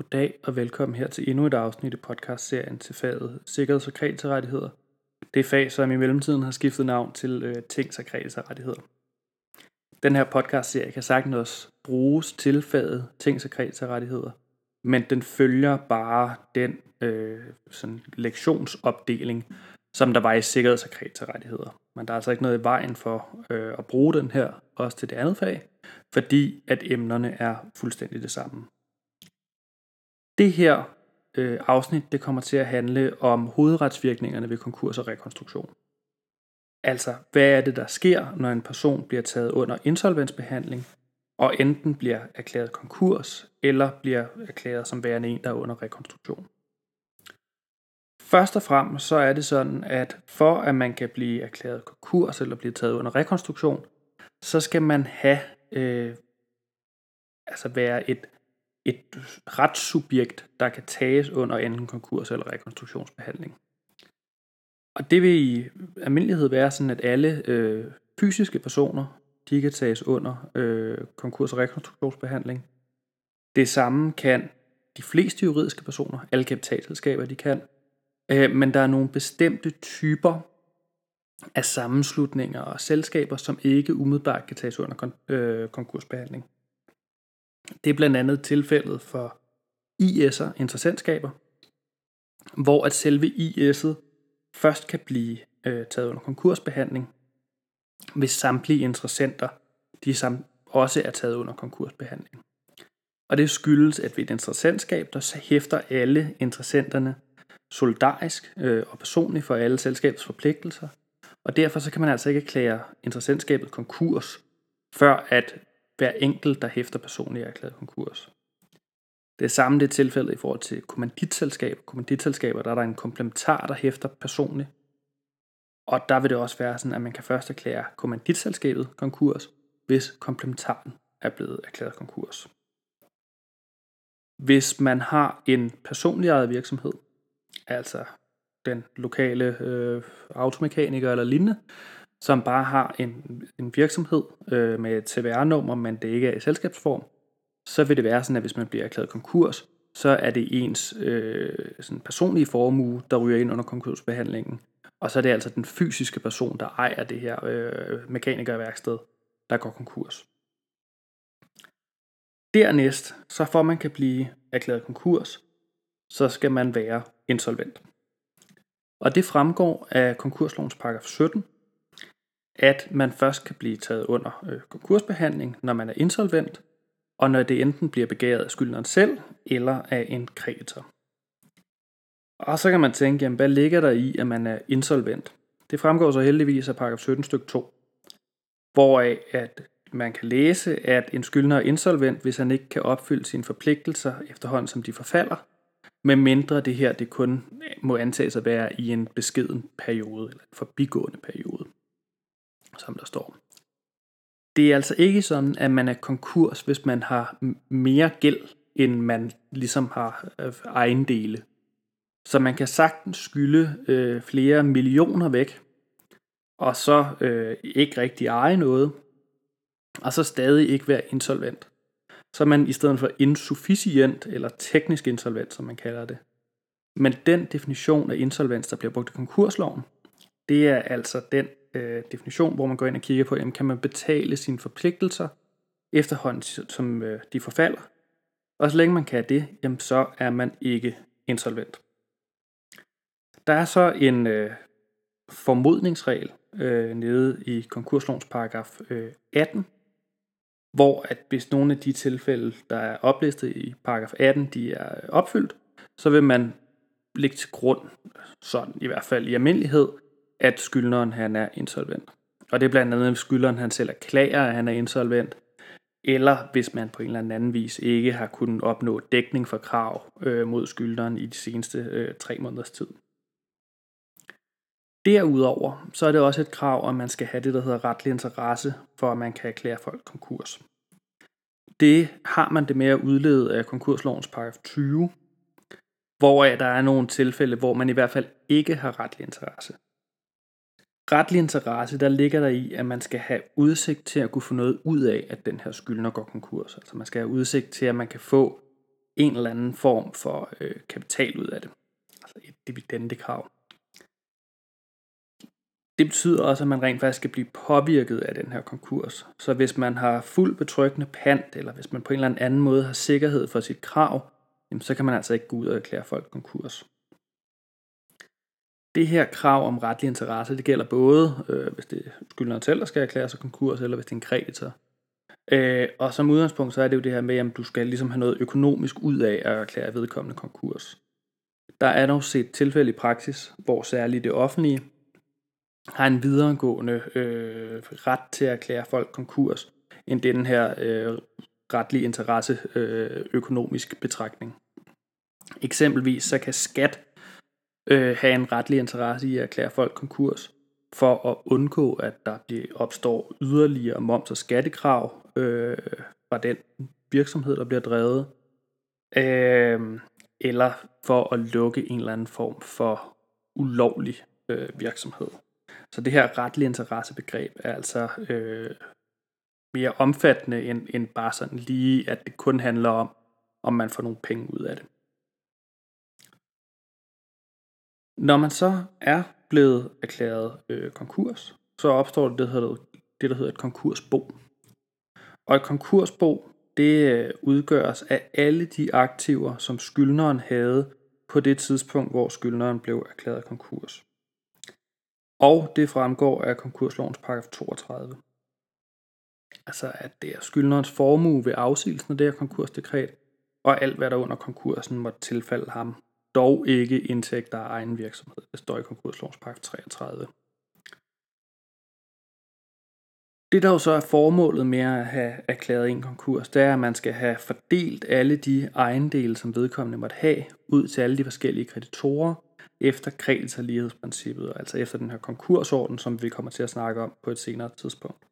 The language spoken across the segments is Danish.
Goddag og velkommen her til endnu et afsnit i podcastserien til faget Sikkerheds- og kreditorrettigheder. Det er fag, som i mellemtiden har skiftet navn til øh, Tings- og kreditorrettigheder. Den her podcastserie kan sagtens også bruges til faget Tings- og kreditorrettigheder, men den følger bare den øh, sådan lektionsopdeling, som der var i Sikkerheds- og kreditorrettigheder. Men der er altså ikke noget i vejen for øh, at bruge den her også til det andet fag, fordi at emnerne er fuldstændig det samme. Det her øh, afsnit det kommer til at handle om hovedretsvirkningerne ved konkurs og rekonstruktion. Altså, hvad er det, der sker, når en person bliver taget under insolvensbehandling, og enten bliver erklæret konkurs, eller bliver erklæret som værende en, der er under rekonstruktion. Først og fremmest så er det sådan, at for at man kan blive erklæret konkurs eller blive taget under rekonstruktion, så skal man have øh, altså være et et retssubjekt, der kan tages under enten konkurs eller rekonstruktionsbehandling. Og det vil i almindelighed være sådan, at alle øh, fysiske personer, de kan tages under øh, konkurs- og rekonstruktionsbehandling. Det samme kan de fleste juridiske personer, alle kapitalselskaber, de kan. Øh, men der er nogle bestemte typer af sammenslutninger og selskaber, som ikke umiddelbart kan tages under kon- øh, konkursbehandling. Det er blandt andet tilfældet for IS'er, interessentskaber, hvor at selve IS'et først kan blive øh, taget under konkursbehandling, hvis samtlige interessenter de sam- også er taget under konkursbehandling. Og det skyldes, at ved et interessentskab, der så hæfter alle interessenterne solidarisk øh, og personligt for alle selskabets forpligtelser, og derfor så kan man altså ikke erklære interessentskabet konkurs, før at hver enkelt, der hæfter personligt erklæret konkurs. Det er samme det tilfælde i forhold til kommanditselskaber. Kommanditselskaber, der er der en komplementar, der hæfter personligt. Og der vil det også være sådan, at man kan først erklære kommanditselskabet konkurs, hvis komplementaren er blevet erklæret konkurs. Hvis man har en personlig ejet virksomhed, altså den lokale øh, automekaniker eller lignende, som bare har en, en virksomhed øh, med et CVR-nummer, men det ikke er i selskabsform, så vil det være sådan, at hvis man bliver erklæret konkurs, så er det ens øh, sådan personlige formue, der ryger ind under konkursbehandlingen. Og så er det altså den fysiske person, der ejer det her øh, mekanikerværksted, der går konkurs. Dernæst, så for man kan blive erklæret konkurs, så skal man være insolvent. Og det fremgår af konkurslovens paragraf 17, at man først kan blive taget under øh, konkursbehandling, når man er insolvent, og når det enten bliver begæret af skyldneren selv eller af en kreditor. Og så kan man tænke, jamen, hvad ligger der i, at man er insolvent? Det fremgår så heldigvis af paragraf 17 stykke 2, hvoraf at man kan læse, at en skyldner er insolvent, hvis han ikke kan opfylde sine forpligtelser efterhånden, som de forfalder, medmindre det her det kun må antages at være i en beskeden periode, eller en forbigående periode som der står. Det er altså ikke sådan, at man er konkurs, hvis man har mere gæld, end man ligesom har øh, ejendele. Så man kan sagtens skylde øh, flere millioner væk, og så øh, ikke rigtig eje noget, og så stadig ikke være insolvent. Så er man i stedet for insufficient, eller teknisk insolvent, som man kalder det. Men den definition af insolvens, der bliver brugt i konkursloven, det er altså den øh, definition, hvor man går ind og kigger på, jamen, kan man betale sine forpligtelser efterhånden, som øh, de forfalder. Og så længe man kan det, jamen, så er man ikke insolvent. Der er så en øh, formodningsregel øh, nede i konkurslovens paragraf øh, 18, hvor at hvis nogle af de tilfælde, der er oplistet i paragraf 18, de er opfyldt, så vil man lægge til grund, sådan i hvert fald i almindelighed, at skyldneren han er insolvent. Og det er blandt andet, hvis skyldneren han selv erklærer, at han er insolvent, eller hvis man på en eller anden vis ikke har kunnet opnå dækning for krav øh, mod skyldneren i de seneste øh, tre måneders tid. Derudover så er det også et krav, at man skal have det, der hedder retlig interesse, for at man kan erklære folk konkurs. Det har man det med at udlede af konkurslovens paragraf 20, hvor der er nogle tilfælde, hvor man i hvert fald ikke har retlig interesse retlig interesse, der ligger der i, at man skal have udsigt til at kunne få noget ud af, at den her skyldner går konkurs. Altså man skal have udsigt til, at man kan få en eller anden form for øh, kapital ud af det. Altså et dividendekrav. Det betyder også, at man rent faktisk skal blive påvirket af den her konkurs. Så hvis man har fuld betryggende pant, eller hvis man på en eller anden måde har sikkerhed for sit krav, jamen så kan man altså ikke gå ud og erklære folk konkurs. Det her krav om retlig interesse, det gælder både, øh, hvis det er skyldneren selv, der skal erklære sig konkurs, eller hvis det er en kreditor. Øh, og som udgangspunkt, så er det jo det her med, at du skal ligesom have noget økonomisk ud af at erklære vedkommende konkurs. Der er dog set tilfælde i praksis, hvor særligt det offentlige har en videregående øh, ret til at erklære folk konkurs, end den her øh, retlige interesse øh, økonomisk betragtning. Eksempelvis så kan skat øh, have en retlig interesse i at erklære folk konkurs, for at undgå, at der opstår yderligere moms- og skattekrav øh, fra den virksomhed, der bliver drevet, øh, eller for at lukke en eller anden form for ulovlig øh, virksomhed. Så det her retlige interessebegreb er altså øh, mere omfattende end, end bare sådan lige, at det kun handler om, om man får nogle penge ud af det. Når man så er blevet erklæret øh, konkurs, så opstår det, der hedder, det, der hedder et konkursbo. Og et konkursbo, det øh, udgøres af alle de aktiver, som skyldneren havde på det tidspunkt, hvor skyldneren blev erklæret konkurs. Og det fremgår af konkurslovens paragraf 32. Altså at det er skyldnerens formue ved afsigelsen af det her konkursdekret, og alt hvad der under konkursen måtte tilfalde ham dog ikke indtægter af egen virksomhed. Det står i konkurslovens paragraf 33. Det der jo så er formålet med at have erklæret en konkurs, det er, at man skal have fordelt alle de ejendele, som vedkommende måtte have, ud til alle de forskellige kreditorer, efter kreditorlighedsprincippet, altså efter den her konkursorden, som vi kommer til at snakke om på et senere tidspunkt.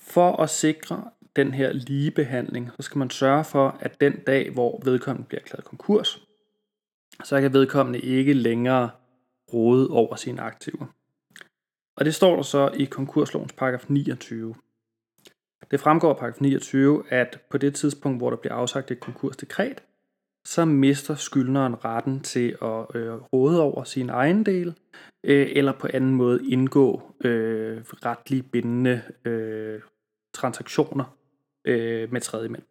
For at sikre, den her ligebehandling, så skal man sørge for, at den dag, hvor vedkommende bliver erklæret konkurs, så kan vedkommende ikke længere råde over sine aktiver. Og det står der så i konkurslovens paragraf 29. Det fremgår af paragraf 29, at på det tidspunkt, hvor der bliver afsagt et konkursdekret, så mister skyldneren retten til at øh, råde over sin egen del, øh, eller på anden måde indgå øh, retligt bindende øh, transaktioner øh, med tredje mænd.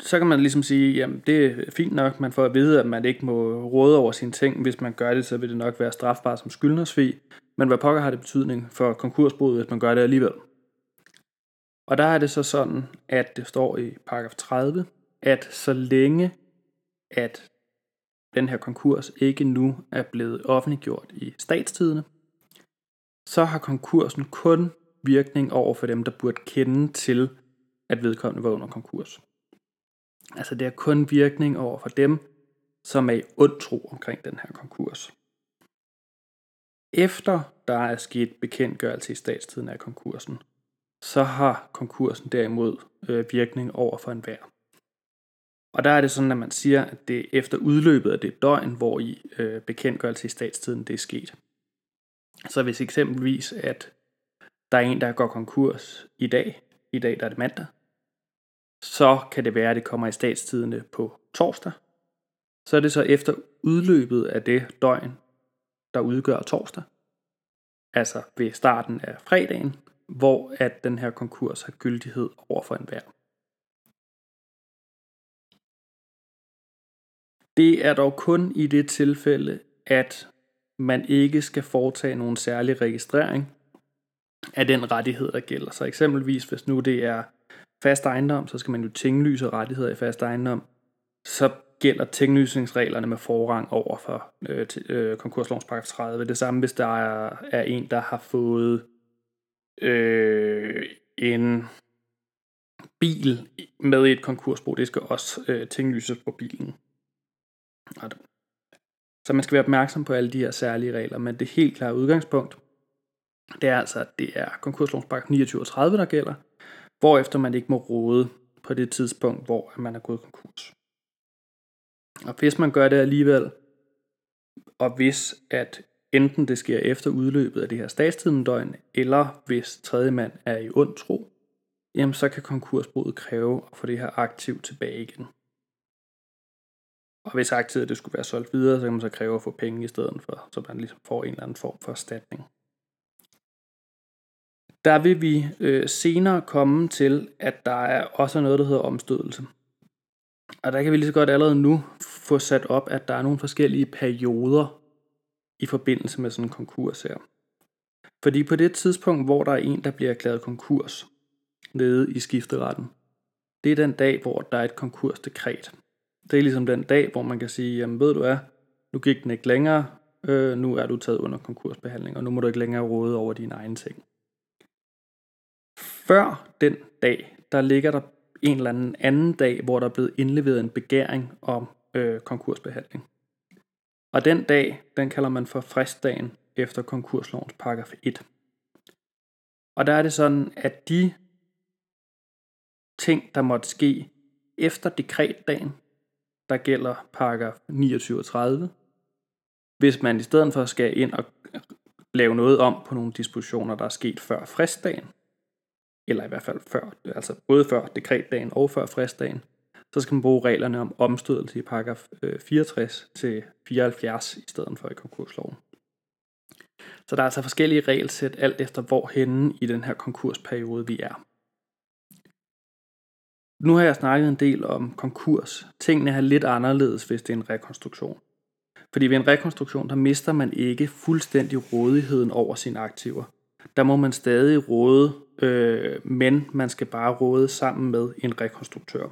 Så kan man ligesom sige, jamen det er fint nok, man får at vide, at man ikke må råde over sine ting. Hvis man gør det, så vil det nok være strafbart som skyldnersvig. Men hvad pokker har det betydning for konkursbrud, hvis man gør det alligevel? Og der er det så sådan, at det står i paragraf 30, at så længe at den her konkurs ikke nu er blevet offentliggjort i statstidene, så har konkursen kun virkning over for dem, der burde kende til, at vedkommende var under konkurs. Altså det har kun virkning over for dem, som er i ond tro omkring den her konkurs. Efter der er sket bekendtgørelse i statstiden af konkursen, så har konkursen derimod øh, virkning over for enhver. Og der er det sådan, at man siger, at det er efter udløbet af det døgn, hvor i øh, bekendtgørelse i statstiden det er sket. Så hvis eksempelvis, at der er en, der går konkurs i dag, i dag der er det mandag, så kan det være, at det kommer i statstidene på torsdag. Så er det så efter udløbet af det døgn, der udgør torsdag, altså ved starten af fredagen, hvor at den her konkurs har gyldighed over for enhver. Det er dog kun i det tilfælde, at man ikke skal foretage nogen særlig registrering af den rettighed, der gælder. Så eksempelvis, hvis nu det er fast ejendom, så skal man jo tinglyse rettigheder i fast ejendom. Så gælder tinglysningsreglerne med forrang over for øh, øh, konkurslovens paragraf 30. Det samme, hvis der er, er en, der har fået øh, en bil med i et konkursbo, det skal også øh, tinglyses på bilen. Så man skal være opmærksom på alle de her særlige regler, men det helt klare udgangspunkt, det er altså, at det er konkurslovens paragraf 29 og 30, der gælder, hvorefter man ikke må råde på det tidspunkt, hvor man er gået konkurs. Og hvis man gør det alligevel, og hvis at enten det sker efter udløbet af det her statstidendøgn, eller hvis tredje mand er i ond tro, jamen så kan konkursboet kræve at få det her aktiv tilbage igen. Og hvis aktivet det skulle være solgt videre, så kan man så kræve at få penge i stedet for, så man ligesom får en eller anden form for erstatning. Der vil vi øh, senere komme til, at der er også noget, der hedder omstødelse. Og der kan vi lige så godt allerede nu få sat op, at der er nogle forskellige perioder i forbindelse med sådan en konkurs her. Fordi på det tidspunkt, hvor der er en, der bliver erklæret konkurs nede i skifteretten, det er den dag, hvor der er et konkursdekret. Det er ligesom den dag, hvor man kan sige, jamen ved du hvad, nu gik den ikke længere, øh, nu er du taget under konkursbehandling, og nu må du ikke længere råde over dine egne ting. Før den dag, der ligger der en eller anden anden dag, hvor der er blevet indleveret en begæring om øh, konkursbehandling. Og den dag, den kalder man for fristdagen efter konkurslovens paragraf 1. Og der er det sådan, at de ting, der måtte ske efter dekretdagen, der gælder paragraf 29 hvis man i stedet for skal ind og lave noget om på nogle dispositioner, der er sket før fristdagen, eller i hvert fald før, altså både før dekretdagen og før fristdagen, så skal man bruge reglerne om omstødelse i paragraf øh, 64 til 74 i stedet for i konkursloven. Så der er altså forskellige regelsæt alt efter hvor henne i den her konkursperiode vi er. Nu har jeg snakket en del om konkurs. Tingene er lidt anderledes, hvis det er en rekonstruktion. Fordi ved en rekonstruktion, der mister man ikke fuldstændig rådigheden over sine aktiver. Der må man stadig råde, øh, men man skal bare råde sammen med en rekonstruktør.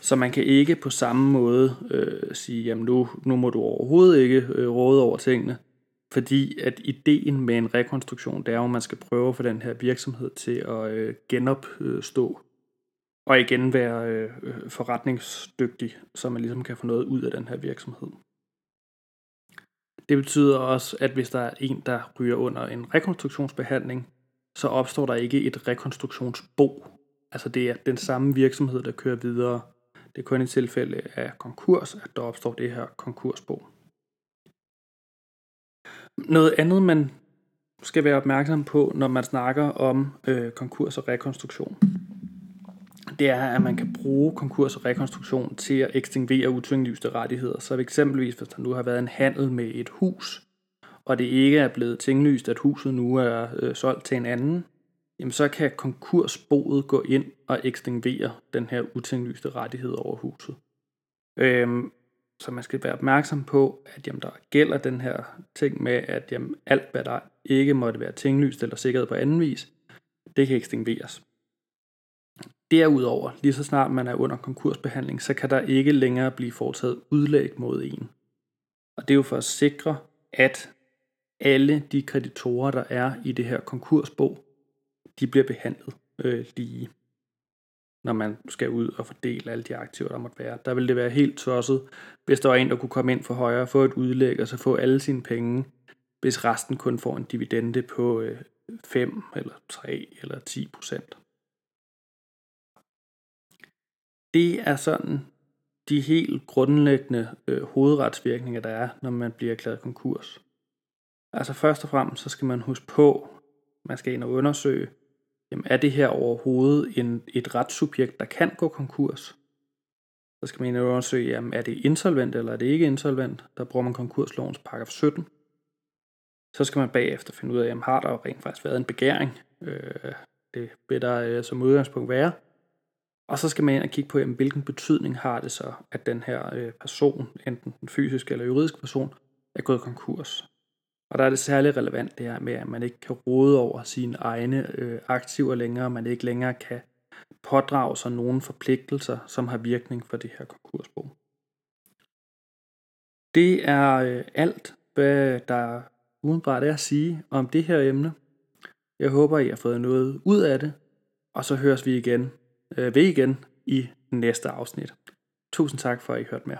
Så man kan ikke på samme måde øh, sige, jamen nu, nu må du overhovedet ikke øh, råde over tingene. Fordi at ideen med en rekonstruktion, det er jo, at man skal prøve for den her virksomhed til at øh, genopstå. Og igen være øh, øh, forretningsdygtig, så man ligesom kan få noget ud af den her virksomhed. Det betyder også, at hvis der er en, der ryger under en rekonstruktionsbehandling, så opstår der ikke et rekonstruktionsbo. Altså det er den samme virksomhed, der kører videre. Det er kun i tilfælde af konkurs, at der opstår det her konkursbo. Noget andet, man skal være opmærksom på, når man snakker om øh, konkurs og rekonstruktion, det er, at man kan bruge konkurs og rekonstruktion til at ekstingvere utvinglyste rettigheder. Så eksempelvis, hvis der nu har været en handel med et hus, og det ikke er blevet tinglyst, at huset nu er øh, solgt til en anden, jamen så kan konkursboet gå ind og ekstingvere den her utinglyste rettighed over huset. Øhm, så man skal være opmærksom på, at jamen, der gælder den her ting med, at jamen, alt hvad der ikke måtte være tinglyst eller sikret på anden vis, det kan ekstingveres. Derudover, lige så snart man er under konkursbehandling, så kan der ikke længere blive foretaget udlæg mod en. Og det er jo for at sikre, at alle de kreditorer, der er i det her konkursbo, de bliver behandlet øh, lige, når man skal ud og fordele alle de aktiver, der måtte være. Der vil det være helt tosset, hvis der var en, der kunne komme ind for højre, få et udlæg og så få alle sine penge, hvis resten kun får en dividende på øh, 5 eller 3 eller 10 procent. Det er sådan de helt grundlæggende øh, hovedretsvirkninger, der er, når man bliver erklæret konkurs. Altså først og fremmest, så skal man huske på, man skal ind og undersøge, jamen er det her overhovedet en, et retssubjekt, der kan gå konkurs? Så skal man ind og undersøge, jamen er det insolvent eller er det ikke insolvent? Der bruger man konkurslovens paragraf 17. Så skal man bagefter finde ud af, jamen har der rent faktisk været en begæring? Øh, det vil der øh, som udgangspunkt være. Og så skal man ind og kigge på, jamen, hvilken betydning har det så, at den her øh, person, enten den fysiske eller juridiske person, er gået konkurs. Og der er det særligt relevant det her med, at man ikke kan råde over sine egne øh, aktiver længere, man ikke længere kan pådrage sig nogle forpligtelser, som har virkning for det her konkursbo. Det er øh, alt, hvad der udenbart er at sige om det her emne. Jeg håber, I har fået noget ud af det, og så høres vi igen øh, ved igen i næste afsnit. Tusind tak for, at I hørte med.